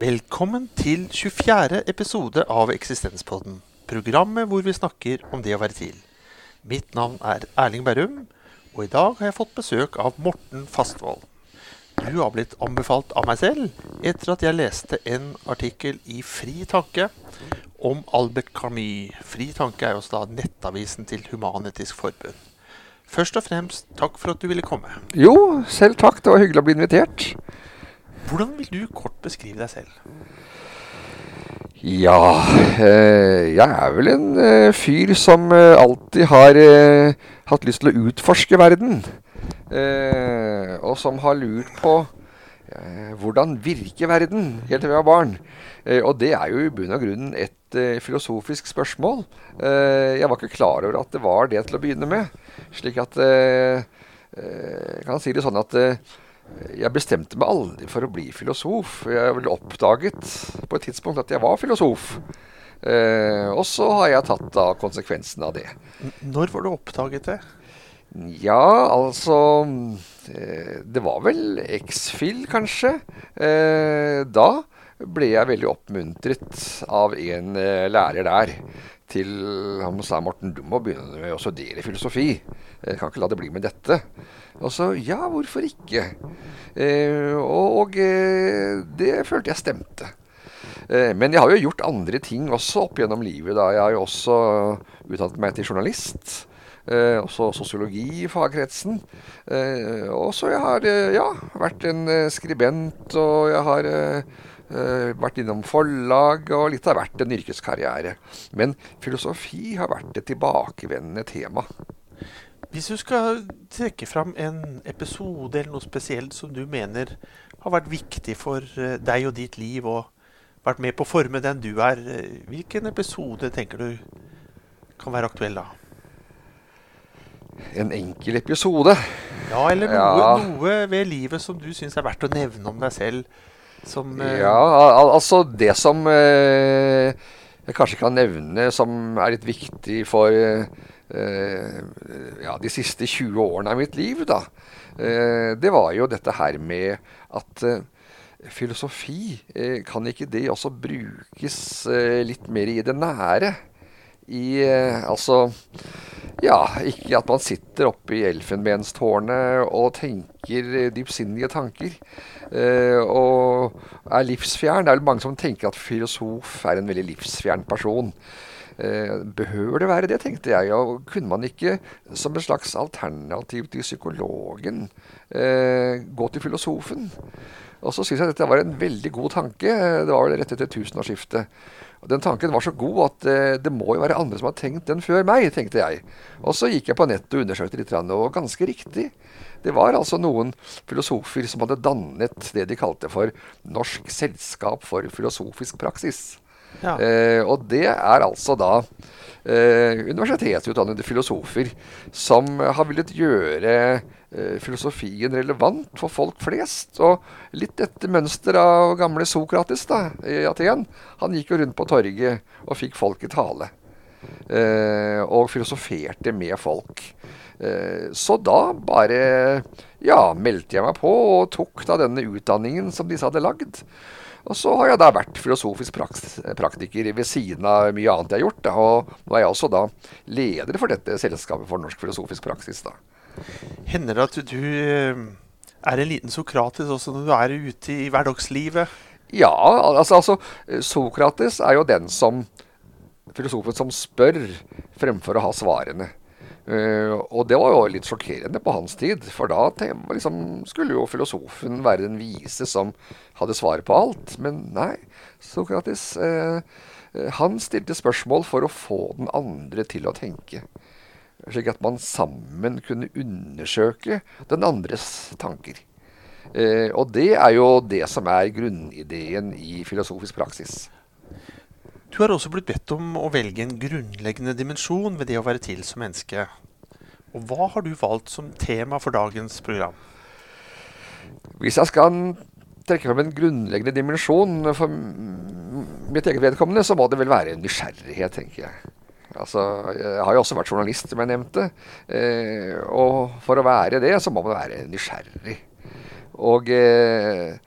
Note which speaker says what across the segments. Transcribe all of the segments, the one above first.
Speaker 1: Velkommen til 24. episode av Eksistenspodden. Programmet hvor vi snakker om det å være til. Mitt navn er Erling Berrum, og i dag har jeg fått besøk av Morten Fastvold. Du har blitt anbefalt av meg selv etter at jeg leste en artikkel i Fri Tanke om Albert Camus. Fri Tanke er også da nettavisen til Human-Etisk Forbund. Først og fremst, takk for at du ville komme.
Speaker 2: Jo, selv takk. Det var hyggelig å bli invitert.
Speaker 1: Hvordan vil du kort beskrive deg selv?
Speaker 2: Ja, eh, jeg er vel en eh, fyr som eh, alltid har hatt lyst til å utforske verden. Og som har lurt på hvordan virker verden, helt til vi var barn. Og det er jo i bunn og grunn et filosofisk spørsmål. Jeg var ikke klar over at det var det til å begynne med. Slik at Jeg kan si det sånn at jeg bestemte meg aldri for å bli filosof. Jeg vel oppdaget på et tidspunkt at jeg var filosof. Eh, og så har jeg tatt da konsekvensen av det.
Speaker 1: Når var du oppdaget det?
Speaker 2: Ja, altså eh, Det var vel X-Fill, kanskje. Eh, da ble jeg veldig oppmuntret av en eh, lærer der til Han sa Morten, du må begynne med å studere filosofi. Jeg kan ikke la det bli med dette. Og så ja, hvorfor ikke? Eh, og eh, det følte jeg stemte. Eh, Men jeg har jo gjort andre ting også opp gjennom livet. da. Jeg har jo også utdannet meg til journalist. Eh, også sosiologi i fagkretsen. Eh, og så jeg har eh, ja, vært en eh, skribent, og jeg har vært innom forlag, og litt av hvert en yrkeskarriere. Men filosofi har vært et tilbakevendende tema.
Speaker 1: Hvis du skal trekke fram en episode eller noe spesielt som du mener har vært viktig for eh, deg og ditt liv, og vært med på å forme den du er, eh, hvilken episode tenker du kan være aktuell da?
Speaker 2: En enkel episode.
Speaker 1: Ja, eller noe,
Speaker 2: Ja.
Speaker 1: noe ved livet som du syns er verdt å nevne om deg selv. Som eh,
Speaker 2: Ja, al altså det som eh, jeg kanskje kan nevne som er litt viktig for eh, ja, de siste 20 årene av mitt liv, da. Eh, det var jo dette her med at eh, filosofi, eh, kan ikke det også brukes eh, litt mer i det nære? I eh, altså ja, ikke at man sitter oppe i elfenbenstårnet og tenker dypsinnige tanker. eh, og er livsfjern. Det er vel mange som tenker at filosof er en veldig livsfjern person. Eh, behøver det være det, tenkte jeg. Og kunne man ikke som et slags alternativ til psykologen eh, gå til filosofen? Og så syns jeg dette var en veldig god tanke. Det var vel rett etter tusenårsskiftet. Og Den tanken var så god at eh, det må jo være andre som har tenkt den før meg, tenkte jeg. Og så gikk jeg på nettet og undersøkte litt, og ganske riktig. Det var altså noen filosofer som hadde dannet det de kalte for Norsk selskap for filosofisk praksis.
Speaker 1: ja.
Speaker 2: Eh, og det er altså da eh, universitetsutdannede filosofer som har villet gjøre filosofien relevant for folk flest. Og litt etter mønster av gamle Sokrates da, i Aten. Han gikk jo rundt på torget og fikk folk i tale. Eh, og filosoferte med folk. Eh, så da bare ja, meldte jeg meg på og tok da denne utdanningen som disse hadde lagd. Og så har jeg da vært filosofisk praktiker ved siden av mye annet jeg har gjort. Da. Og nå er jeg også da leder for dette selskapet for norsk filosofisk praksis. da.
Speaker 1: Hender det at du eh, er en liten Sokrates også når du er ute i hverdagslivet?
Speaker 2: Ja, altså, altså Sokrates er jo den som filosofen som spør fremfor å ha svarene. Uh, og det var jo litt sjokkerende på hans tid, for da liksom, skulle jo filosofen være den vise som hadde svaret på alt. Men nei, Sokrates eh, han stilte spørsmål for å få den andre til å tenke. Slik at man sammen kunne undersøke den andres tanker. Eh, og det er jo det som er grunnideen i filosofisk praksis.
Speaker 1: Du har også blitt bedt om å velge en grunnleggende dimensjon ved det å være til som menneske. Og hva har du valgt som tema for dagens program?
Speaker 2: Hvis jeg skal trekke frem en grunnleggende dimensjon for mitt eget vedkommende, så må det vel være nysgjerrighet, tenker jeg. Altså, jeg har jo også vært journalist, som jeg nevnte. Eh, og for å være det, så må man være nysgjerrig. Og eh,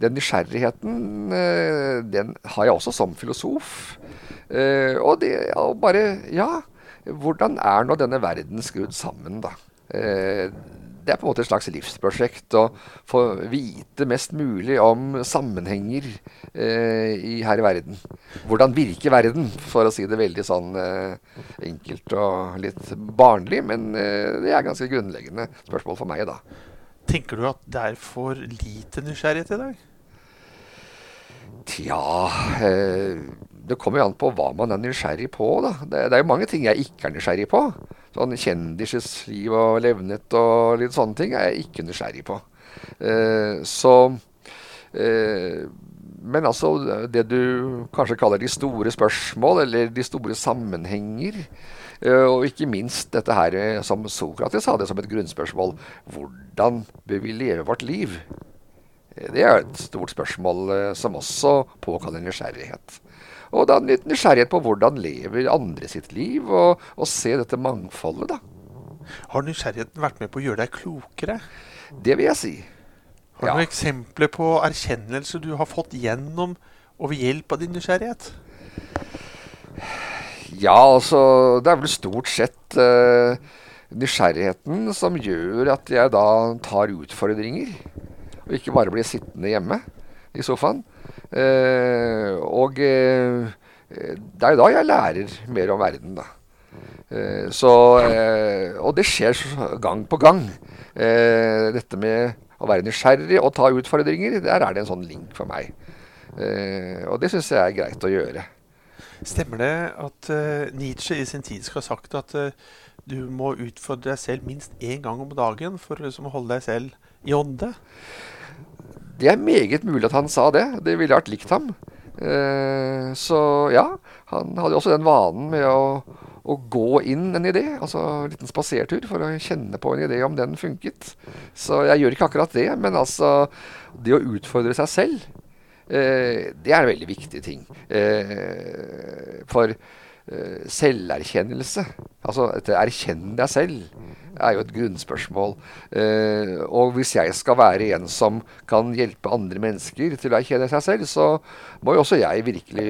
Speaker 2: den nysgjerrigheten, eh, den har jeg også som filosof. Eh, og det og bare Ja, hvordan er nå denne verden skrudd sammen, da? Det er på en måte et slags livsprosjekt å få vite mest mulig om sammenhenger eh, i, her i verden. Hvordan virker verden, for å si det veldig sånn eh, enkelt og litt barnlig. Men eh, det er ganske grunnleggende spørsmål for meg, da.
Speaker 1: Tenker du at det er for lite nysgjerrighet i dag?
Speaker 2: Tja eh, Det kommer jo an på hva man er nysgjerrig på, da. Det, det, er jo mange ting jeg ikke er nysgjerrig på. Sånn kjendisers liv og levnet og litt sånne ting er jeg ikke nysgjerrig på. Eh, så eh, Men altså, det du kanskje kaller de store spørsmål, eller de store sammenhenger, Eh, og ikke minst dette her eh, som Sokrates hadde som et grunnspørsmål. Hvordan bør vi leve vårt liv? Eh, det er et stort spørsmål som også påkaller nysgjerrighet. Og da litt nysgjerrighet på hvordan lever andre sitt liv, og, og se dette mangfoldet, da.
Speaker 1: Har nysgjerrigheten vært med på å gjøre deg klokere?
Speaker 2: Det vil jeg si.
Speaker 1: Har du ja. noen eksempler på erkjennelse du har fått gjennom og ved hjelp av din nysgjerrighet?
Speaker 2: Ja, altså Det er vel stort sett uh, nysgjerrigheten som gjør at jeg da tar utfordringer. Og ikke bare blir sittende hjemme i sofaen. Uh, og uh, det er jo da jeg lærer mer om verden, da. så Og det skjer gang på gang. dette med å være nysgjerrig og ta utfordringer, der er det en sånn link for meg. og det syns jeg er greit å gjøre.
Speaker 1: Stemmer det at uh, Nietzsche i sin tid skal ha sagt at uh, du må utfordre deg selv minst én gang om dagen for liksom, å holde deg selv i ånde?
Speaker 2: Det er meget mulig at han sa det. Det ville vært likt ham. Uh, så ja, han hadde også den vanen med å, å gå inn en idé, altså en liten spasertur, for å kjenne på en idé om den funket. Så jeg gjør ikke akkurat det, men altså det å utfordre seg selv Eh, det er en veldig viktig ting. Eh, for eh, selverkjennelse, altså dette erkjenne deg selv, er jo et grunnspørsmål. og hvis jeg skal være en som kan hjelpe andre mennesker til å erkjenne seg selv, så må jo også jeg virkelig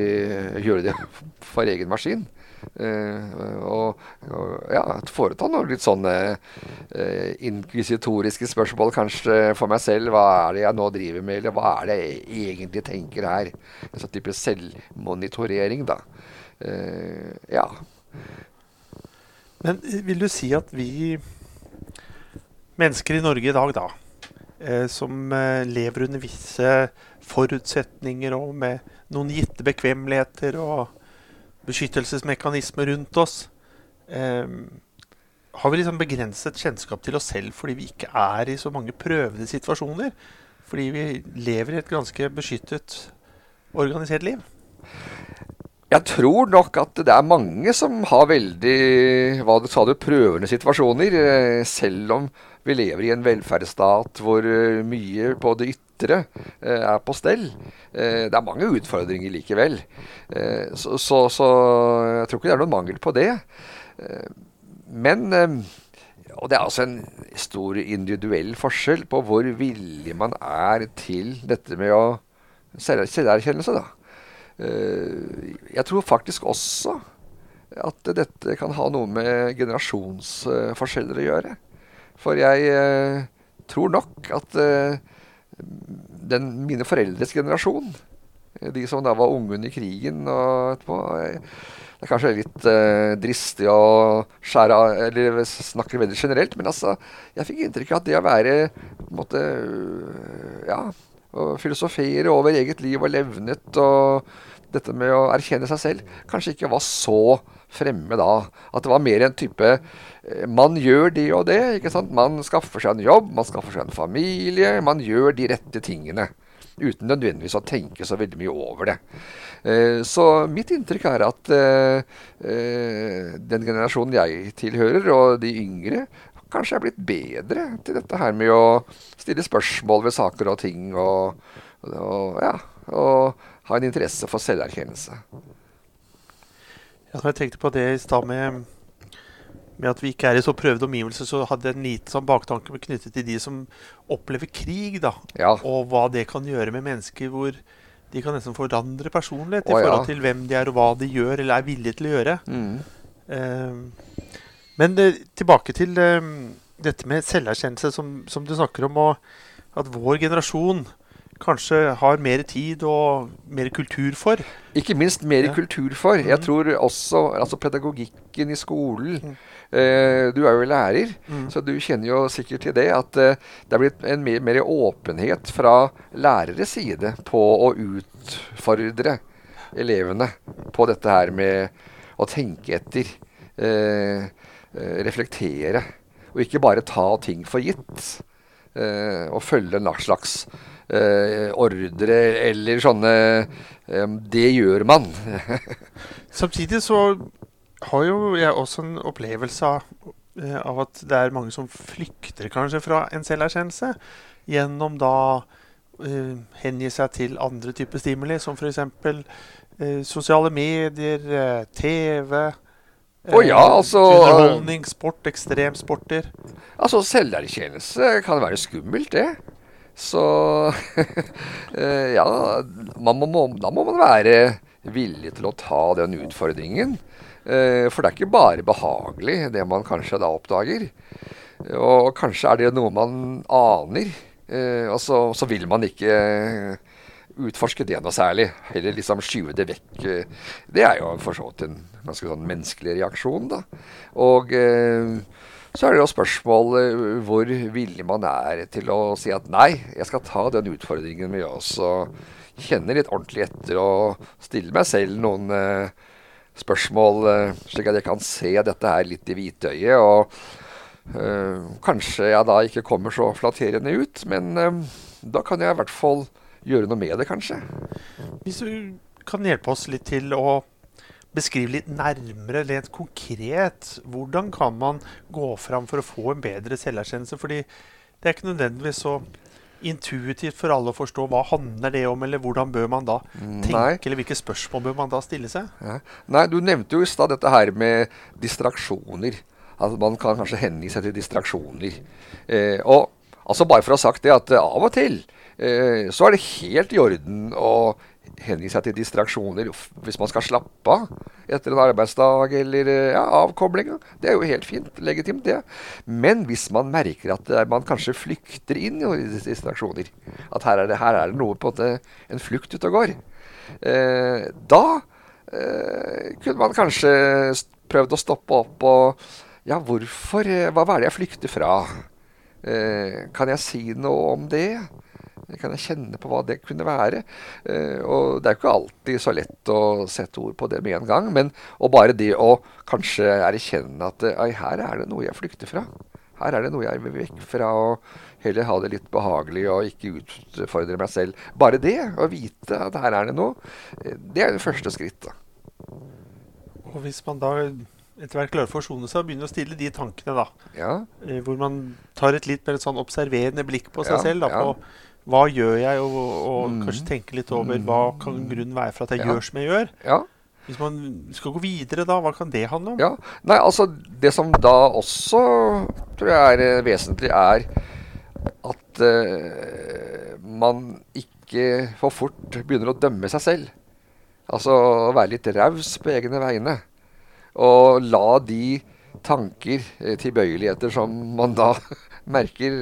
Speaker 2: gjøre det for egen maskin. Uh, og, og, ja, foreta noen litt sånne uh, inkvisitoriske spørsmål kanskje for meg selv. Hva er det jeg nå driver med, eller hva er det jeg egentlig tenker her? En sånn type selvmonitorering, da. Uh, ja.
Speaker 1: Men vil du si at vi mennesker i Norge i dag, da, som lever under visse forutsetninger og med noen gitte bekvemmeligheter og beskyttelsesmekanismer rundt oss. Eh, har vi liksom begrenset kjennskap til oss selv fordi vi ikke er i så mange prøvde situasjoner? Fordi vi lever i et ganske beskyttet, organisert liv?
Speaker 2: Jeg tror nok at det er mange som har veldig hva du sa du, prøvende situasjoner. Eh, selv om vi lever i en velferdsstat hvor eh, mye på det ytre eh, er på stell. Det er mange utfordringer likevel. Så, så, så, jeg tror ikke det er noen mangel på det. Men Og det er altså en stor individuell forskjell på hvor villig man er til dette med å selverkjennelse, da. Eh, jeg tror faktisk også at dette kan ha noe med generasjonsforskjeller å gjøre. For jeg eh, tror nok at eh, den, mine foreldres generasjon, de som da var unge under krigen og etterpå Det er kanskje litt dristig å skjære av, eller snakke veldig generelt, men altså, jeg fikk inntrykk av at det å være på en måte, ja, å filosofere over eget liv og levnet og dette med å erkjenne seg selv kanskje ikke var så fremme da. At det var mer en type eh, Man gjør det og det. ikke sant? Man skaffer seg en jobb, man skaffer seg en familie. Man gjør de rette tingene. Uten nødvendigvis å tenke så veldig mye over det. Eh, så mitt inntrykk er at eh, den generasjonen jeg tilhører, og de yngre, kanskje er blitt bedre til dette her med å stille spørsmål ved saker og ting. og, og ja, og ha en interesse for selverkjennelse.
Speaker 1: Ja, når jeg tenkte på det i stad med, med at vi ikke er i så prøvde omgivelser, så hadde jeg en liten sånn baktanke knyttet til de som opplever krig, da.
Speaker 2: Ja.
Speaker 1: Og hva det kan gjøre med mennesker hvor de kan nesten forandre personlighet i
Speaker 2: Å, ja.
Speaker 1: forhold til hvem de er, og hva de gjør eller er villige til å gjøre.
Speaker 2: Mm.
Speaker 1: Uh, men uh, tilbake til uh, dette med selverkjennelse som, som du snakker om, og at vår generasjon kanskje har mer tid og mer kultur for.
Speaker 2: Ikke minst mer
Speaker 1: Ja.
Speaker 2: kultur for. Jeg
Speaker 1: Mhm.
Speaker 2: tror også altså pedagogikken i skolen
Speaker 1: mm.
Speaker 2: eh, Du er jo lærer,
Speaker 1: Mm.
Speaker 2: så du kjenner jo sikkert til det at eh, det er blitt en mer, mer åpenhet fra læreres side på å utfordre elevene på dette her med å tenke etter, eh, eh, reflektere, og ikke bare ta ting for gitt. Eh, og følge en slags ordre eller sånne eh, Det gjør man.
Speaker 1: Samtidig så har jo jeg også en opplevelse av, eh, av at det er mange som flykter kanskje fra en selverkjennelse gjennom da eh, hengi seg til andre typer stimuli, som f.eks. Eh, sosiale medier, eh, TV
Speaker 2: Å ja, altså-
Speaker 1: Underholdning, sport, ekstremsporter.
Speaker 2: Altså, selverkjennelse kan være skummelt, det. Så eh, ja, må, da må man være villig til å ta den utfordringen. Eh, for det er ikke bare behagelig, det man kanskje da oppdager. Og kanskje er det noe man aner, eh, og så, så vil man ikke utforske det noe særlig. Heller liksom skyve det vekk. Det er jo for så vidt en ganske sånn menneskelig reaksjon, da. Og eh, så er det jo spørsmål eh, hvor villig man er til å si at nei, jeg skal ta den utfordringen med å kjenne litt ordentlig etter og stille meg selv noen eh, spørsmål, eh, slik at jeg kan se dette her litt i hvitøyet. Og eh, kanskje jeg da ikke kommer så flatterende ut, men eh, da kan jeg i hvert fall gjøre noe med det, kanskje.
Speaker 1: Hvis du kan hjelpe oss litt til å beskrive litt nærmere, rent konkret, hvordan kan man gå fram for å få en bedre selverkjennelse? Fordi det er ikke nødvendigvis så intuitivt for alle å forstå hva handler det om, eller hvordan bør man da tenke,
Speaker 2: Nei.
Speaker 1: eller hvilke spørsmål bør man da stille seg?
Speaker 2: Ja. Nei, du nevnte jo i stad dette her med distraksjoner. At man kan kanskje hengi seg til distraksjoner. Eh, og altså bare for å ha sagt det, at eh, av og til eh, så er det helt i orden å hengi seg til distraksjoner hvis man skal slappe av etter en arbeidsdag eller eh, ja, avkobling. Det er jo helt fint. Legitimt, det. Men hvis man merker at eh, man kanskje flykter inn i distraksjoner, at her er det, her er det noe på en en flukt ute og går, eh, da eh, kunne man kanskje prøvd å stoppe opp og Ja, hvorfor? eh, hva er det jeg flykter fra? Eh, kan jeg si noe om det? Kan jeg kjenne på hva det kunne være? Eh, og det er jo ikke alltid så lett å sette ord på det med en gang, men og bare det å kanskje erkjenne at eh, her er det noe jeg flykter fra. Her er det noe jeg vil vekk fra, og heller ha det litt behagelig og ikke utfordre meg selv. Bare det, å vite at her er det noe, eh, det er det første skrittet.
Speaker 1: Og hvis man da etter hvert klarer å forsone seg og begynner å stille de tankene, da,
Speaker 2: Ja,
Speaker 1: hvor man tar et litt mer sånn observerende blikk på seg
Speaker 2: Ja,
Speaker 1: selv, da,
Speaker 2: ja.
Speaker 1: Hva gjør jeg, og, og
Speaker 2: Mm.
Speaker 1: kanskje tenke litt over hva kan grunnen være for at jeg
Speaker 2: Ja.
Speaker 1: gjør som jeg gjør.
Speaker 2: ja.
Speaker 1: Hvis man skal gå videre, da, hva kan det handle om?
Speaker 2: Ja, nei, altså Det som da også tror jeg er eh, vesentlig, er at uh, man ikke for fort begynner å dømme seg selv. Altså å være litt raus på egne vegne. Og la de tanker, eh, tilbøyeligheter som man da merker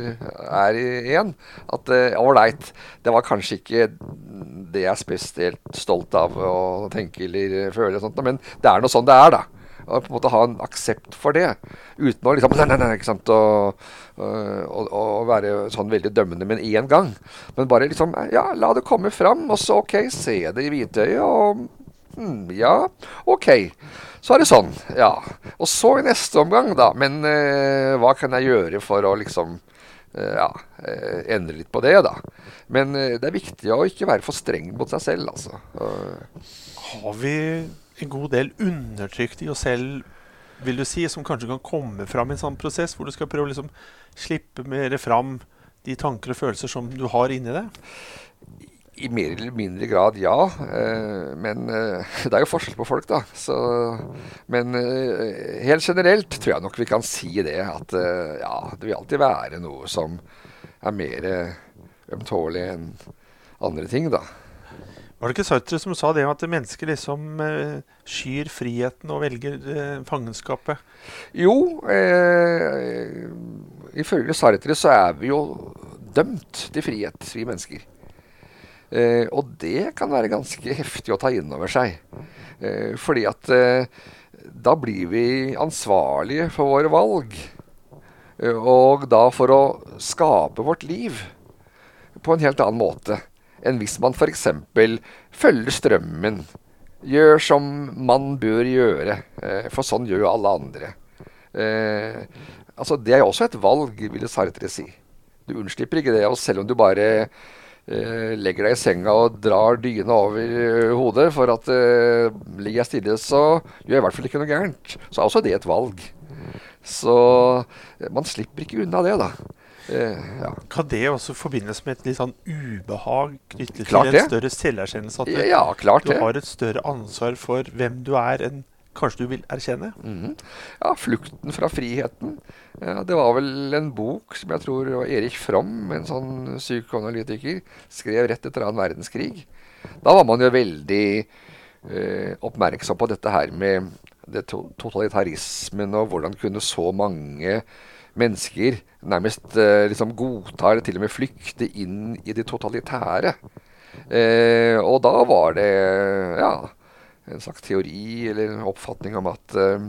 Speaker 2: er igjen. at eh, ålreit, det var kanskje ikke det jeg er spesielt stolt av å tenke eller føle, sånt, men det er nå sånn det er, da. Og på en måte ha en aksept for det. Uten å liksom nei, nei, nei, ikke sant, og, og, og være sånn veldig dømmende med en gang. Men bare liksom Ja, la det komme fram, og så OK, se det i hvitøyet, og hm, Ja, OK. Så er det sånn, ja. Og så i neste omgang, da. Men eh, hva kan jeg gjøre for å liksom eh, ja, eh, endre litt på det, da. Men det er viktig å ikke være for streng mot seg selv, altså.
Speaker 1: Har vi en god del undertrykt i oss selv, vil du si, som kanskje kan komme fram i en sånn prosess, hvor du skal prøve å liksom slippe mer fram de tanker og følelser som du har inni deg?
Speaker 2: I mer eller mindre grad, ja. Eh, men eh, det er jo forskjell på folk, da. Så, men eh, helt generelt tror jeg nok vi kan si det. At ja, det vil alltid være noe som er mer ømtålig enn andre ting, da.
Speaker 1: Var det ikke Sartre som sa det at mennesker liksom skyr friheten og velger fangenskapet?
Speaker 2: Jo, eh, ifølge Sartre så er vi jo dømt til frihet, vi mennesker. Eh, og det kan være ganske heftig å ta inn over seg. Eh, fordi at eh, da blir vi ansvarlige for våre valg. Eh, og da for å skape vårt liv på en helt annen måte enn hvis man f.eks. følger strømmen. Gjør som man bør gjøre, eh, for sånn gjør jo alle andre. Eh, altså Det er jo også et valg, ville Sartre si. Du unnslipper ikke det. Og selv om du bare legger deg i senga og drar dyna over uh, hodet for at uh, ligger jeg stille, så gjør jeg i hvert fall ikke noe gærent. Så er også det et valg. Så man slipper ikke unna det, da.
Speaker 1: ja. Kan det også forbindes med et litt sånn ubehag knyttet
Speaker 2: klart
Speaker 1: til en det. større selverkjennelse? At
Speaker 2: ja, klart
Speaker 1: du
Speaker 2: det.
Speaker 1: har et større ansvar for hvem du er, enn kanskje du vil erkjenne?
Speaker 2: Mm. Ja, 'Flukten fra friheten'. Ja, det var vel en bok som jeg tror Erik Fromm, en sånn psykoanalytiker, skrev rett etter annen verdenskrig. Da var man jo veldig eh, oppmerksom på dette her med det totalitarismen, og hvordan kunne så mange mennesker nærmest eh, liksom godta, eller til og med flykte inn i det totalitære. Eh, og da var det ja, en slags teori eller oppfatning om at uh,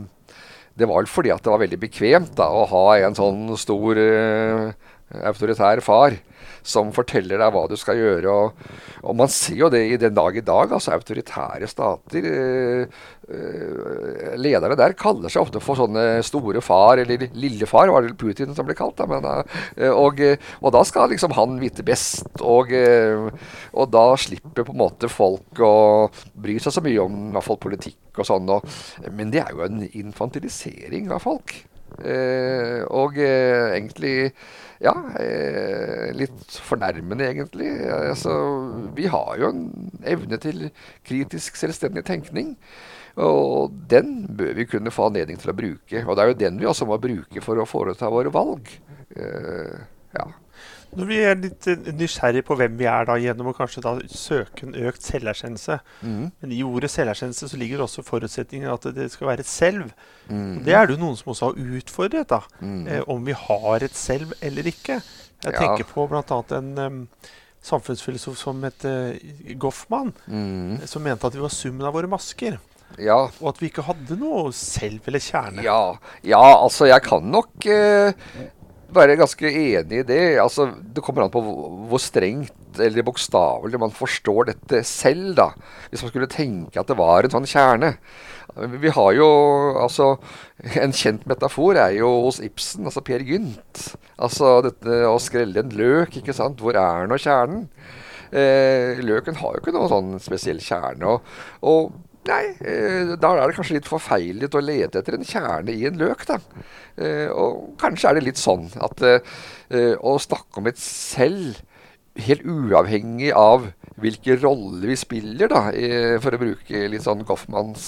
Speaker 2: det var fordi at det var veldig bekvemt da, å ha en sånn stor uh, autoritær far som forteller deg hva du skal gjøre. Og, og man ser jo det i den dag i dag. altså Autoritære stater. øh, øh, lederne der kaller seg ofte for sånne store far, eller lillefar, var det Putin som ble kalt. Da, men, øh, og, og, da skal liksom han vite best. Og, og, da slipper på en måte folk å bry seg så mye om i hvert fall politikk og sånn. Men det er jo en infantilisering av folk. Eh, og eh, egentlig ja, eh, litt fornærmende, egentlig. Altså, vi har jo en evne til kritisk, selvstendig tenkning. Og den bør vi kunne få anledning til å bruke. Og det er jo den vi også må bruke for å foreta våre valg. Uh, ja.
Speaker 1: Når vi er litt eh, nysgjerrig på hvem vi er, da, gjennom å kanskje da søke en økt selverkjennelse mm. Men i ordet selverkjennelse så ligger også forutsetningen at det skal være et selv. Mm. Det er det jo noen som også har utfordret, da. Mm. Eh, om vi har et selv eller ikke. Jeg ja. tenker på bl.a. en um, samfunnsfilosof som het uh, Goffman, mm. som mente at vi var summen av våre masker.
Speaker 2: Ja.
Speaker 1: Og at vi ikke hadde noe selv eller kjerne.
Speaker 2: Ja, ja altså jeg kan nok uh, være ganske enig i det. Altså, det kommer an på hvor strengt eller bokstavelig man forstår dette selv, da. Hvis man skulle tenke at det var en sånn kjerne. Vi har jo altså En kjent metafor er jo hos Ibsen, altså Per Gynt. Altså dette å skrelle en løk, ikke sant. Hvor er nå kjernen? Eh, løken har jo ikke noen sånn spesiell kjerne. og, og Nei, eh, da er det kanskje litt forfeilet å lete etter en kjerne i en løk, da. Eh, og kanskje er det litt sånn at eh, å snakke om et selv, helt uavhengig av hvilke roller vi spiller, da, for å bruke litt sånn Goffmans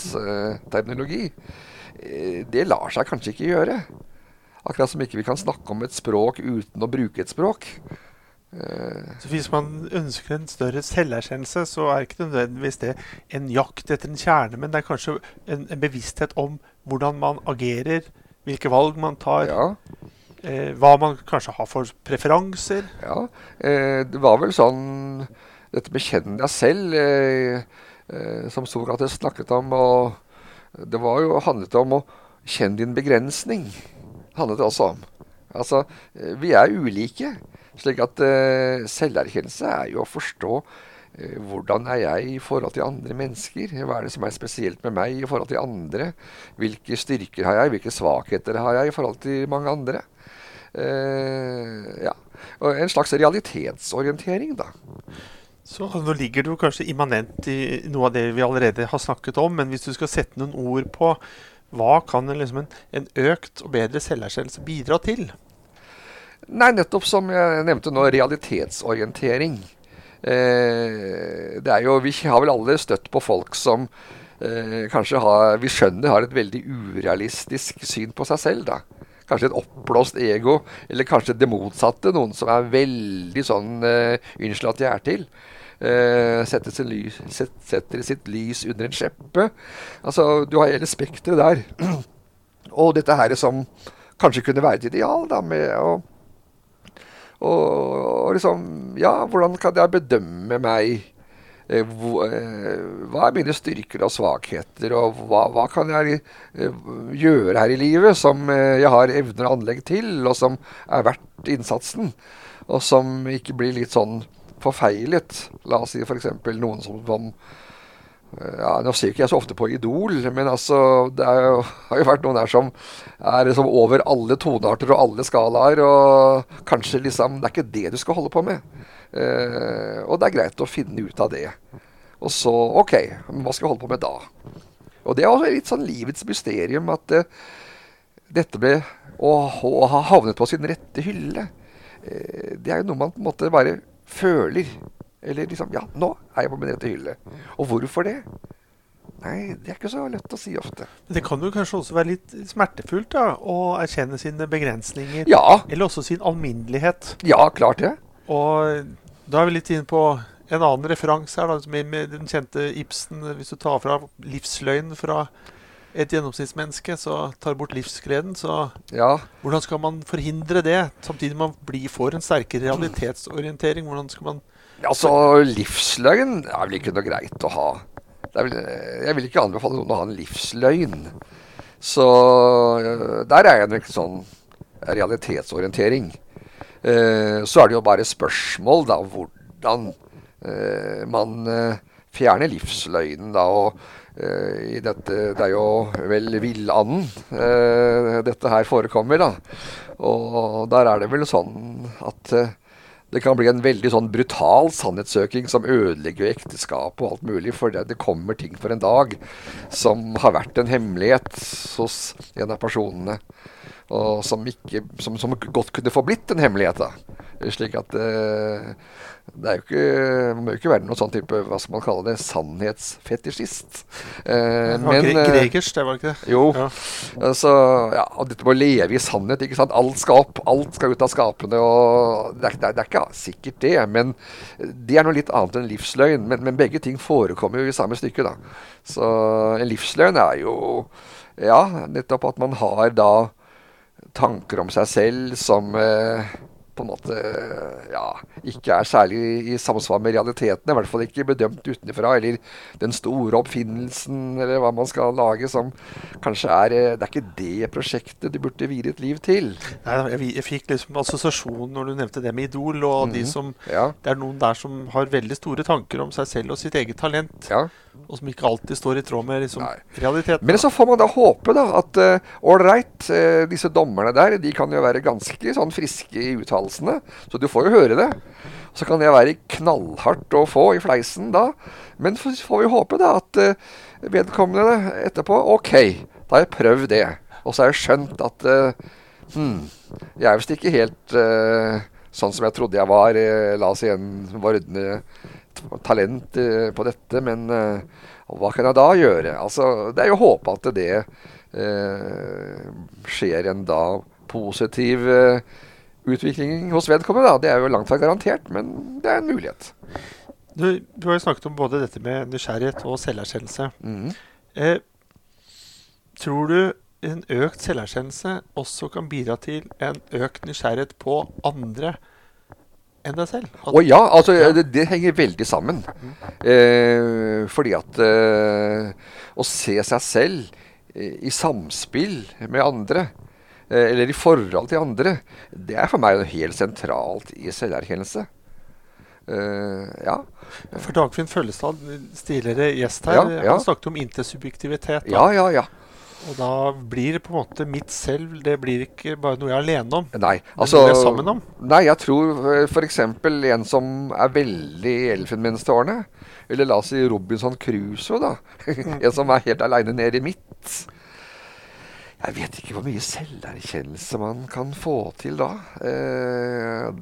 Speaker 2: terminologi, det lar seg kanskje ikke gjøre. Akkurat som ikke vi kan snakke om et språk uten å bruke et språk.
Speaker 1: Så Hvis man ønsker en større selverkjennelse, så er ikke nødvendigvis det en jakt etter en kjerne, men det er kanskje en, en bevissthet om hvordan man agerer, hvilke valg man tar.
Speaker 2: Ja.
Speaker 1: Eh, hva man kanskje har for preferanser.
Speaker 2: Ja, eh, det var vel sånn Dette med 'kjenn deg selv', eh, eh som Sokrates snakket om. og Det var jo handlet om å kjenne din begrensning. handlet det også om. Altså, eh, vi er ulike. Slik at uh, selverkjennelse er jo å forstå uh, hvordan er jeg i forhold til andre mennesker? Hva er det som er spesielt med meg i forhold til andre? Hvilke styrker har jeg? Hvilke svakheter har jeg i forhold til mange andre? Uh, ja. En slags realitetsorientering, da.
Speaker 1: Så nå ligger du kanskje immanent i noe av det vi allerede har snakket om, men hvis du skal sette noen ord på hva kan liksom en, en økt og bedre selverkjennelse bidra til?
Speaker 2: Nei, nettopp som jeg nevnte nå, realitetsorientering. Eh, det er jo, Vi har vel alle støtt på folk som eh, kanskje har, vi skjønner har et veldig urealistisk syn på seg selv. da. Kanskje et oppblåst ego, eller kanskje det motsatte. Noen som er veldig sånn eh, Unnskyld at jeg er til. Uh, setter, sin lys, set, setter, sitt lys under en skjeppe. Altså, Du har hele spekteret der. og dette her som kanskje kunne være et ideal, da, med å og, og liksom Ja, hvordan kan jeg bedømme meg? Eh, hva er mine styrker og svakheter, og hva, hva, kan jeg gjøre her i livet som jeg har evner og anlegg til, og som er verdt innsatsen? Og som ikke blir litt sånn forfeilet. La oss si f.eks. noen som, som ja, Nå ser ikke jeg så ofte på Idol, men altså, det jo, har jo vært noen der som er liksom over alle tonearter og alle skalaer. Og kanskje liksom Det er ikke det du skal holde på med. Eh, og det er greit å finne ut av det. Og så OK, hva skal jeg holde på med da? Og det er også litt sånn livets mysterium at eh, dette ble å, å, ha havnet på sin rette hylle. Eh, det er jo noe man på en måte bare føler. Eller liksom Ja, nå er jeg på min rette hylle. Og hvorfor det? Nei, det er ikke så lett å si ofte.
Speaker 1: Det kan jo kanskje også være litt smertefullt da, å erkjenne sine begrensninger.
Speaker 2: Ja.
Speaker 1: Eller også sin alminnelighet.
Speaker 2: Ja, klart det.
Speaker 1: Og da er vi litt inne på en annen referanse her, da, med, den kjente Ibsen. Hvis du tar fra livsløgn fra et gjennomsnittsmenneske, så tar bort livsgleden. Så
Speaker 2: ja.
Speaker 1: hvordan skal man forhindre det, samtidig man blir, får en sterkere realitetsorientering? Hvordan skal man
Speaker 2: Altså, livsløgn er vel ikke noe greit å ha. Vel, jeg vil ikke anbefale noen å ha en livsløgn. Så øh, der er jeg en virkelig sånn realitetsorientering. Uh, så er det jo bare spørsmål, da, hvordan uh, man fjerner livsløgnen, da. Og i dette Det er jo vel villanden dette her forekommer, da. Og der er det vel sånn at det kan bli en veldig sånn brutal sannhetssøking som ødelegger ekteskapet og alt mulig. For det, det, kommer ting for en dag som har vært en hemmelighet hos en av personene. Og som, ikke, som, som godt kunne få blitt en hemmelighet. da. Slik at uh, det er jo ikke, må jo ikke være noe sånn type hva skal man kalle det, sannhetsfetisjist.
Speaker 1: Uh, men, uh, Gregers, det var ikke det?
Speaker 2: Jo. Ja. Så, ja, og dette med å leve i sannhet. ikke sant? Alt skal opp, alt skal ut av skapene. og Det er, det er, det er ikke sikkert det, men det er noe litt annet enn livsløgn. Men, men, begge ting forekommer jo i samme stykke. da. Så en livsløgn er jo ja, nettopp at man har da tanker om seg selv som eh, på en måte ja, ikke er særlig i samsvar med realitetene. I hvert fall ikke bedømt utenfra. Eller den store oppfinnelsen, eller hva man skal lage, som kanskje er eh, Det er ikke det prosjektet du burde vie ditt liv til.
Speaker 1: Nei, jeg, jeg fikk liksom assosiasjon når du nevnte det med Idol, og mm, de mhm. som ja. Det er noen der som har veldig store tanker om seg selv og sitt eget talent.
Speaker 2: Ja
Speaker 1: og som ikke alltid står i tråd med liksom, realiteten.
Speaker 2: Men så får man da håpe da at ålreit, uh, uh, disse dommerne der de kan jo være ganske sånn friske i uttalelsene. Så du får jo høre det. Så kan det være knallhardt å få i fleisen da. Men så får vi håpe da at uh, vedkommende etterpå Ok, da har jeg prøvd det. Og så har jeg skjønt at hmm, jeg er visst ikke helt sånn som jeg trodde jeg var. la oss igjen en vordende talent uh, på dette, men uh, hva kan jeg da gjøre? Altså, det er jo å håpe at det uh, skjer en da positiv utvikling hos vedkommende. Da. Det er jo langt fra garantert, men det er en mulighet.
Speaker 1: Du, du har jo snakket om både dette med nysgjerrighet og selverkjennelse.
Speaker 2: Mm.
Speaker 1: tror du en økt selverkjennelse også kan bidra til en økt nysgjerrighet på andre? enn deg selv?
Speaker 2: Å ja, altså ja. Det, det, henger veldig sammen. Mm. Eh, fordi at eh, å se seg selv eh, i samspill med andre, eh, eller i forhold til andre, det er for meg noe helt sentralt i selverkjennelse. Uh, ja.
Speaker 1: For Dagfinn Føllestad, tidligere gjest her, ja, ja. han snakket om intersubjektivitet.
Speaker 2: Ja, ja, ja.
Speaker 1: Og da blir det på en måte mitt selv Det blir ikke bare noe jeg er alene om.
Speaker 2: Nei,
Speaker 1: altså, det blir sammen om.
Speaker 2: Nei, jeg tror eh, f.eks. en som er veldig i elfenbenstårnet, eller la oss si Robinson Crusoe, da. En som er helt aleine nede i midt. Jeg vet ikke hvor mye selverkjennelse man kan få til da. Eh,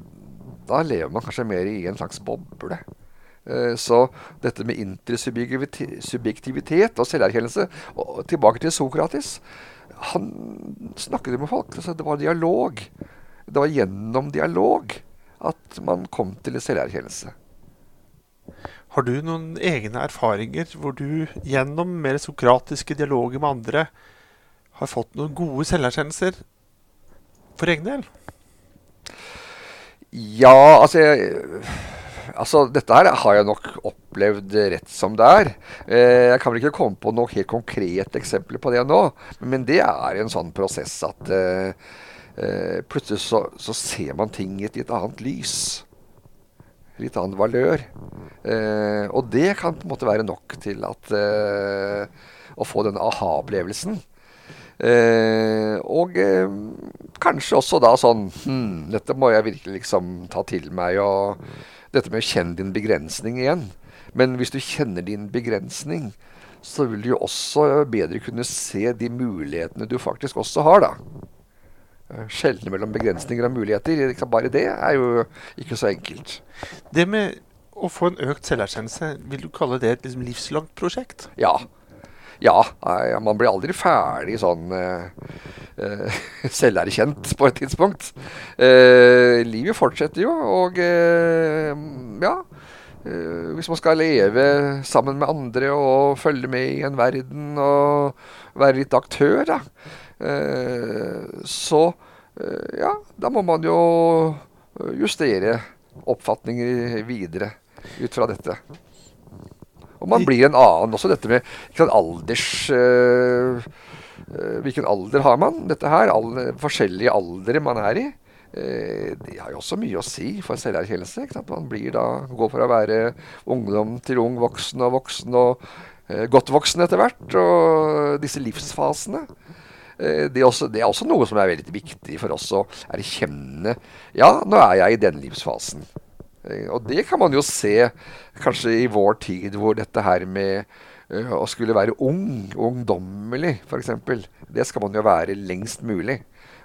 Speaker 2: da lever man kanskje mer i en slags boble. Eh, så dette med intersubjektivitet og selverkjennelse og Tilbake til Sokrates. Han snakket med folk. Altså det var dialog. Det var gjennom dialog at man kom til en selverkjennelse.
Speaker 1: Har du noen egne erfaringer hvor du gjennom mer sokratiske dialoger med andre har fått noen gode selverkjennelser for egen del?
Speaker 2: Ja, altså jeg, Altså, dette her har jeg nok opplevd rett som det er. Eh, jeg kan vel ikke komme på noe helt konkret eksempel på det nå, men det er en sånn prosess at eh, eh, plutselig så, så, ser man ting i et litt annet lys. Litt annen valør. Eh, og det kan på en måte være nok til at å få denne aha-opplevelsen. Eh, og eh, kanskje også da sånn hm, Dette må jeg virkelig liksom ta til meg. Og dette med å kjenne din begrensning igjen. Men hvis du kjenner din begrensning, så vil du jo også bedre kunne se de mulighetene du faktisk også har, da. Eh, skjelne mellom begrensninger og muligheter. Bare det er jo ikke så enkelt.
Speaker 1: Det med å få en økt selverkjennelse, vil du kalle det et liksom livslangt prosjekt?
Speaker 2: Ja. Ja, man blir aldri ferdig sånn uh, selverkjent på et tidspunkt. Uh, livet fortsetter jo, og ja. hvis man skal leve sammen med andre og følge med i en verden og være litt aktør, da, så ja, da må man jo justere oppfatninger videre ut fra dette. Og man blir en annen. Også dette med sant, alders øh, Hvilken alder har man? Dette her, alle forskjellige aldre man er i. Eh, det har jo også mye å si for selverkjennelse. Man blir da, går fra å være ungdom til ung voksen og voksen og eh, godt voksen etter hvert. Og disse livsfasene. Eh, det, er også, det, er også, noe som er veldig viktig for oss å erkjenne. Ja, nå er jeg i den livsfasen. Eh, og det kan man jo se kanskje i vår tid, hvor dette her med uh, å skulle være ung, ungdommelig f.eks., det skal man jo være lengst mulig.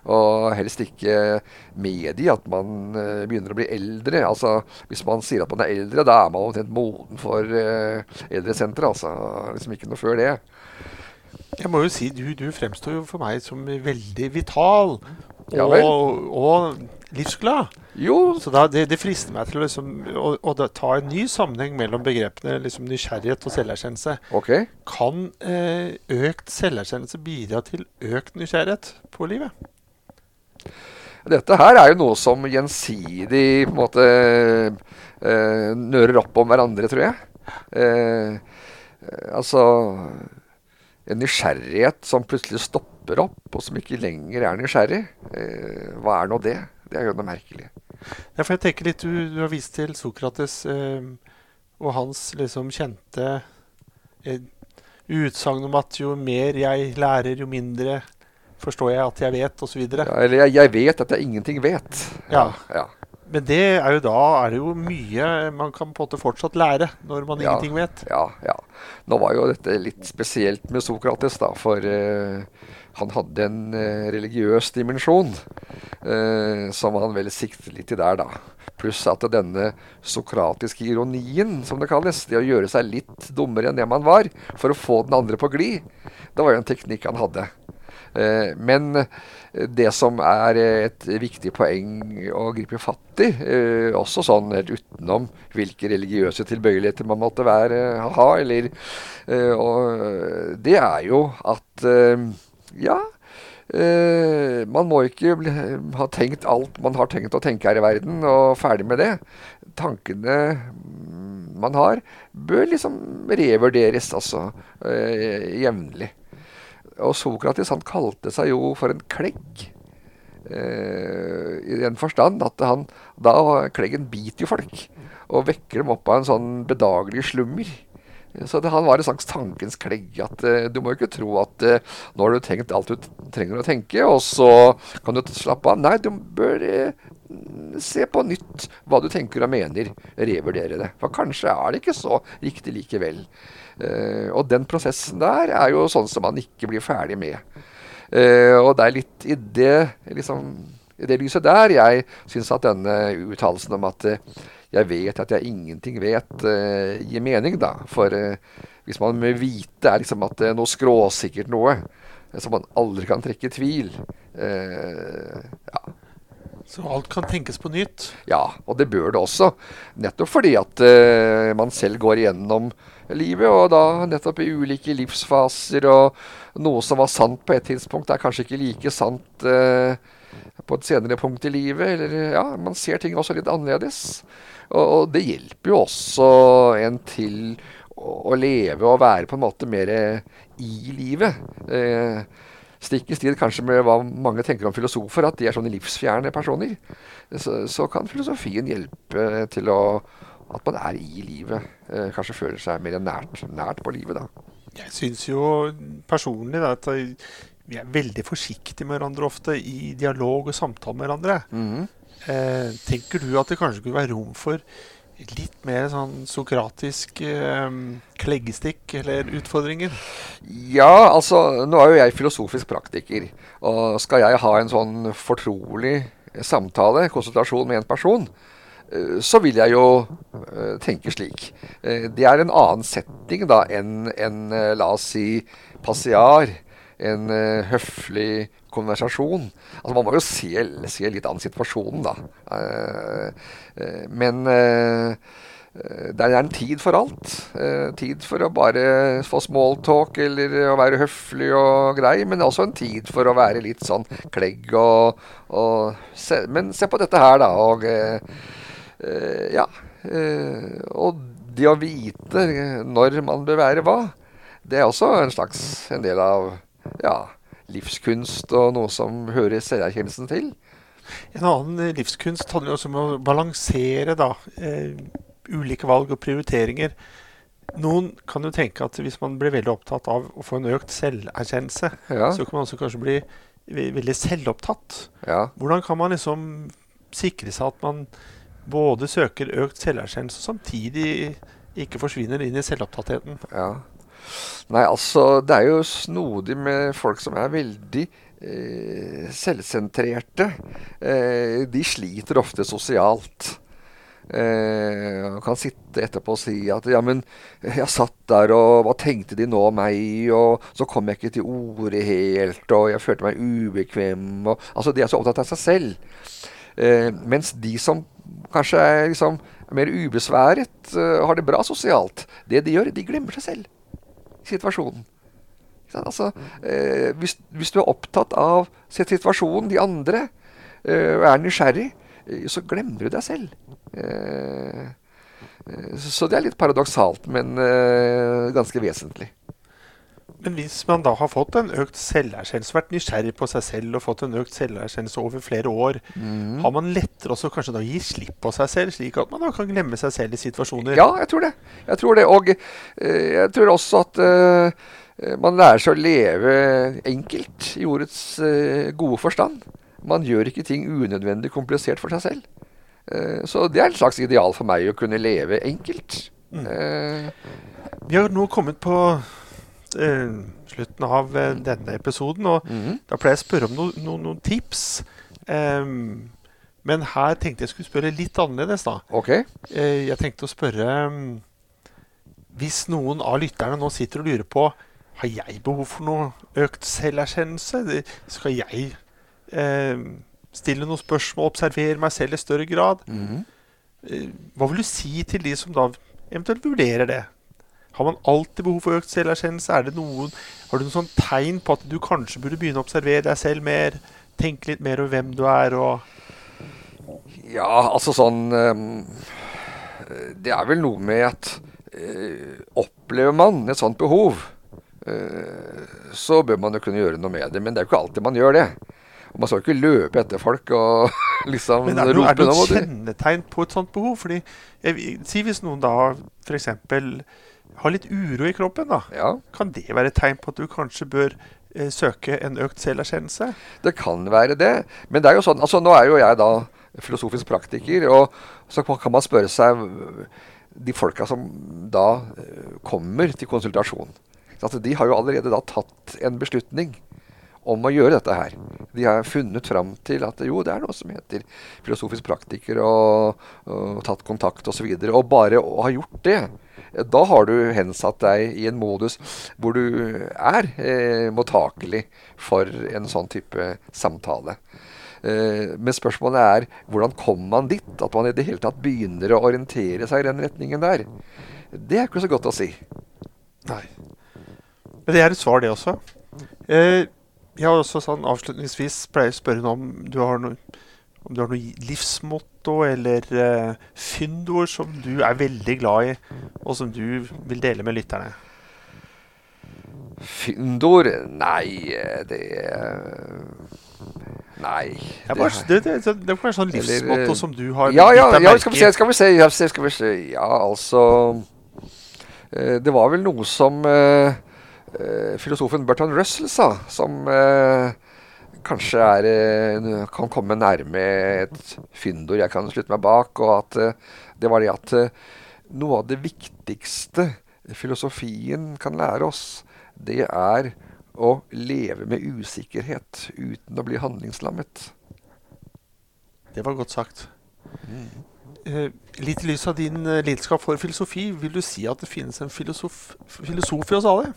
Speaker 2: Og helst ikke med i at man uh, begynner å bli eldre. Altså, Hvis man sier at man er eldre, da er man omtrent moden for uh, eldresenteret. Altså. Liksom ikke noe før det.
Speaker 1: Jeg må jo si, du, du fremstår jo for meg som veldig vital og, ja, og livsglad.
Speaker 2: Jo.
Speaker 1: Så da, det, det, frister meg til liksom, å, å, ta en ny sammenheng mellom begrepene liksom nysgjerrighet og selverkjennelse.
Speaker 2: Okay.
Speaker 1: Kan eh, økt selverkjennelse bidra til økt nysgjerrighet på livet?
Speaker 2: Dette her er jo noe som gjensidig på en måte eh, nører opp om hverandre, tror jeg. Eh, altså En nysgjerrighet som plutselig stopper opp, og som ikke lenger er nysgjerrig. Eh, hva er nå det? Det er jo noe merkelig.
Speaker 1: Ja, for jeg tenker litt, Du, du har vist til Sokrates eh, og hans liksom kjente eh, utsagn om at jo mer jeg lærer, jo mindre forstår jeg at jeg vet, osv.
Speaker 2: Ja, eller jeg, jeg, vet at jeg ingenting vet.
Speaker 1: Ja. ja. Men det er jo da er det jo mye man kan på en måte fortsatt lære når man ja, ingenting vet.
Speaker 2: Ja, ja. Nå var jo dette litt spesielt med Sokrates, da. For uh, han hadde en uh, religiøs dimensjon uh, som han vel siktet litt til der, da. Pluss at denne sokratiske ironien, som det kalles, det å gjøre seg litt dummere enn det man var, for å få den andre på glid, det var jo en teknikk han hadde. Uh, men det som er et viktig poeng å gripe fatt i, også sånn helt utenom hvilke religiøse tilbøyeligheter man måtte være, ha, eller, og det er jo at ja. Uh, man må ikke bli, ha tenkt alt man har tenkt å tenke her i verden, og ferdig med det. Tankene man har, bør liksom revurderes, altså, Uh, jevnlig. Og Sokrates han kalte seg jo for en klegg. Uh, I den forstand at han da kleggen biter jo folk, og vekker dem opp av en sånn bedagelig slummer. Så det, han var en slags tankens klegg. At uh, Du må ikke tro at uh, nå har du tenkt alt du trenger å tenke, og så kan du slappe av. Nei, du bør uh, se på nytt hva du tenker og mener. Revurdere det. For kanskje er det ikke så riktig likevel. og den prosessen der er jo sånn som man ikke blir ferdig med. og det er litt i det, liksom, i det lyset der jeg syns at denne uttalelsen om at 'jeg vet at jeg ingenting vet' uh, gir mening, da. For uh, hvis man med vite er liksom at det er noe skråsikkert noe, som man aldri kan trekke i tvil ja.
Speaker 1: Så alt kan tenkes på nytt?
Speaker 2: Ja, og det bør det også. Nettopp fordi at man selv går igjennom livet, og da nettopp i ulike livsfaser, og noe som var sant på et tidspunkt, er kanskje ikke like sant på et senere punkt i livet. Eller ja, man ser ting også litt annerledes. Og, og det hjelper jo også en til å, å, leve og være på en måte mer i livet. Eh, Stikk i strid kanskje med hva mange tenker om filosofer, at de er sånne livsfjerne personer. Så, så kan filosofien hjelpe til å, at man er i livet. Eh, kanskje føler seg mer nært, nært på livet, da.
Speaker 1: Jeg syns jo personlig da, at vi er veldig forsiktige med hverandre ofte i dialog og samtale med hverandre. Mm. Eh, tenker du at det kanskje kunne være rom for litt mer sånn sokratisk eh, kleggestikk eller utfordringer?
Speaker 2: Ja, altså nå er jo jeg filosofisk praktiker. Og skal jeg ha en sånn fortrolig samtale, konsultasjon med en person, eh, så vil jeg jo uh, tenke slik. Det er en annen setting da enn en, la oss si passiar en uh, høflig konversasjon. Altså Man må jo se, se litt an situasjonen, da. Uh, uh, men det er en tid for alt. tid for å bare få smalltalk eller å være høflig og grei, men også en tid for å være litt sånn klegg og, og se, Men se på dette her, da. Og ja. og det å vite når man bør være hva, det er også en slags en del av ja, livskunst og noe som hører selverkjennelsen til.
Speaker 1: En annen eh, livskunst handler også om å balansere da, eh, ulike valg og prioriteringer. Noen kan jo tenke at hvis man blir veldig opptatt av å få en økt selverkjennelse, ja. så kan man også kanskje bli veldig selvopptatt. Ja. Hvordan kan man liksom sikre seg at man både søker økt selverkjennelse og samtidig ikke forsvinner inn i selvopptattheten?
Speaker 2: Ja. Nei, altså Det er jo snodig med folk som er veldig eh, selvsentrerte. Eh, de sliter ofte sosialt. Eh, kan sitte etterpå og si at ja, men jeg satt der, og hva tenkte de nå om meg? Og så kom jeg ikke til orde helt, og jeg følte meg ubekvem. Og, altså, de er så opptatt av seg selv. Eh, mens de som kanskje er liksom mer ubesværet, uh, har det bra sosialt, det de gjør, de glemmer seg selv situasjonen. Altså, eh, hvis, hvis, du er opptatt av situasjonen, de andre, eh, er nysgjerrig, eh, så glemmer du deg selv. Eh, eh, så det er litt paradoksalt, men eh, ganske vesentlig.
Speaker 1: Men hvis man da har fått en økt selverkjennelse, vært nysgjerrig på seg selv og fått en økt selverkjennelse over flere år, mm. har man lettere også kanskje da gi slipp på seg selv, slik at man da kan glemme seg selv i situasjoner?
Speaker 2: Ja, jeg tror det. Jeg tror det. Og uh, jeg tror også at uh, man lærer seg å leve enkelt i ordets uh, gode forstand. Man gjør ikke ting unødvendig komplisert for seg selv. så det er et slags ideal for meg å kunne leve enkelt. Mm.
Speaker 1: Vi har nå kommet på eh, slutten av uh, denne episoden. Og mm -hmm. Da pleier jeg å spørre om no, no, noen tips. Um, men her tenkte jeg skulle spørre litt annerledes. da.
Speaker 2: Okay.
Speaker 1: Uh, jeg tenkte å spørre um, Hvis noen av lytterne nå sitter og lurer på har jeg behov for noe økt selverkjennelse. Skal jeg eh, stille noen spørsmål, observere meg selv i større grad? Mm -hmm. hva vil du si til de som da eventuelt vurderer det? Har man alltid behov for økt selverkjennelse? Er det noen, har du noen sånn tegn på at du kanskje burde begynne å observere deg selv mer? Tenke litt mer over hvem du er og
Speaker 2: Ja, altså sånn um, Det er vel noe med at uh, Opplever man et sånt behov, uh, så bør man jo kunne gjøre noe med det. Men det er jo ikke alltid man gjør det. Og man skal jo ikke løpe etter folk og liksom
Speaker 1: Men er det, er det noe kjennetegn på et sånt behov? Fordi, jeg, Si hvis noen da f.eks har litt uro i kroppen, da, ja. kan det være et tegn på at du kanskje bør eh, søke en økt selverkjennelse?
Speaker 2: Det kan være det. Men det er jo sånn, altså nå er jo jeg da filosofisk praktiker, og så kan man spørre seg de folka som da eh, kommer til konsultasjon. Altså, de har jo allerede da tatt en beslutning om å gjøre dette her. De har funnet fram til at jo, det er noe som heter filosofisk praktiker, og, og tatt kontakt osv. Og, så og bare å ha gjort det, da har du hensatt deg i en modus hvor du er eh, mottakelig for en sånn type samtale. Eh, men spørsmålet er hvordan kommer man dit? At man i det hele tatt begynner å orientere seg i den retningen der. Det er ikke så godt å si.
Speaker 1: Nei. Men det er et svar, det også. Eh, jeg har også sånn avslutningsvis pleier å spørre om du har noe, om du har noe livsmotto eller uh, fyndord som du er veldig glad i, og som du vil dele med lytterne.
Speaker 2: Fyndord? Nei, det Nei.
Speaker 1: Det, bare, det, det, det kan være sånn livsmotto som du har
Speaker 2: ja, ja, ja, skal vi se, skal vi se, ja, skal vi se. Ja, altså eh, Det var vel noe som uh, filosofen Bertrand Russell sa, som uh, kanskje er, uh, kan komme nærme et fyndord jeg kan slutte meg bak. Og at det var det at noe av det viktigste filosofien kan lære oss, det er å leve med usikkerhet uten å bli handlingslammet.
Speaker 1: Det var godt sagt. Eh, litt i lys av din eh, lidenskap for filosofi, vil du si at det finnes en filosof, filosof i oss alle?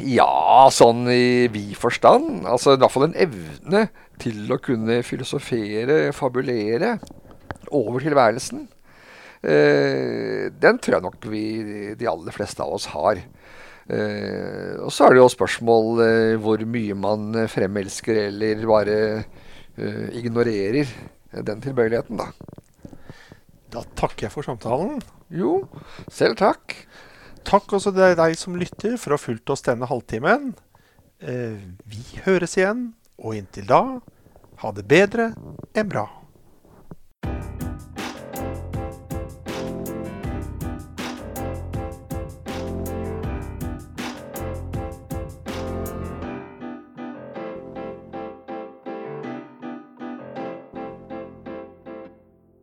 Speaker 2: Ja, sånn i vid forstand. Altså i hvert fall en evne til å kunne filosofere, fabulere over tilværelsen. Eh, den tror jeg nok vi, de aller fleste av oss har. Eh, og så er det jo spørsmål eh, hvor mye man fremelsker eller bare eh, ignorerer den tilbøyeligheten, da.
Speaker 1: Da takker jeg for samtalen.
Speaker 2: Jo, selv takk.
Speaker 1: Takk også til deg som lytter for å ha fulgt oss denne halvtimen. Eh, vi høres igjen, og inntil da, ha det bedre enn bra.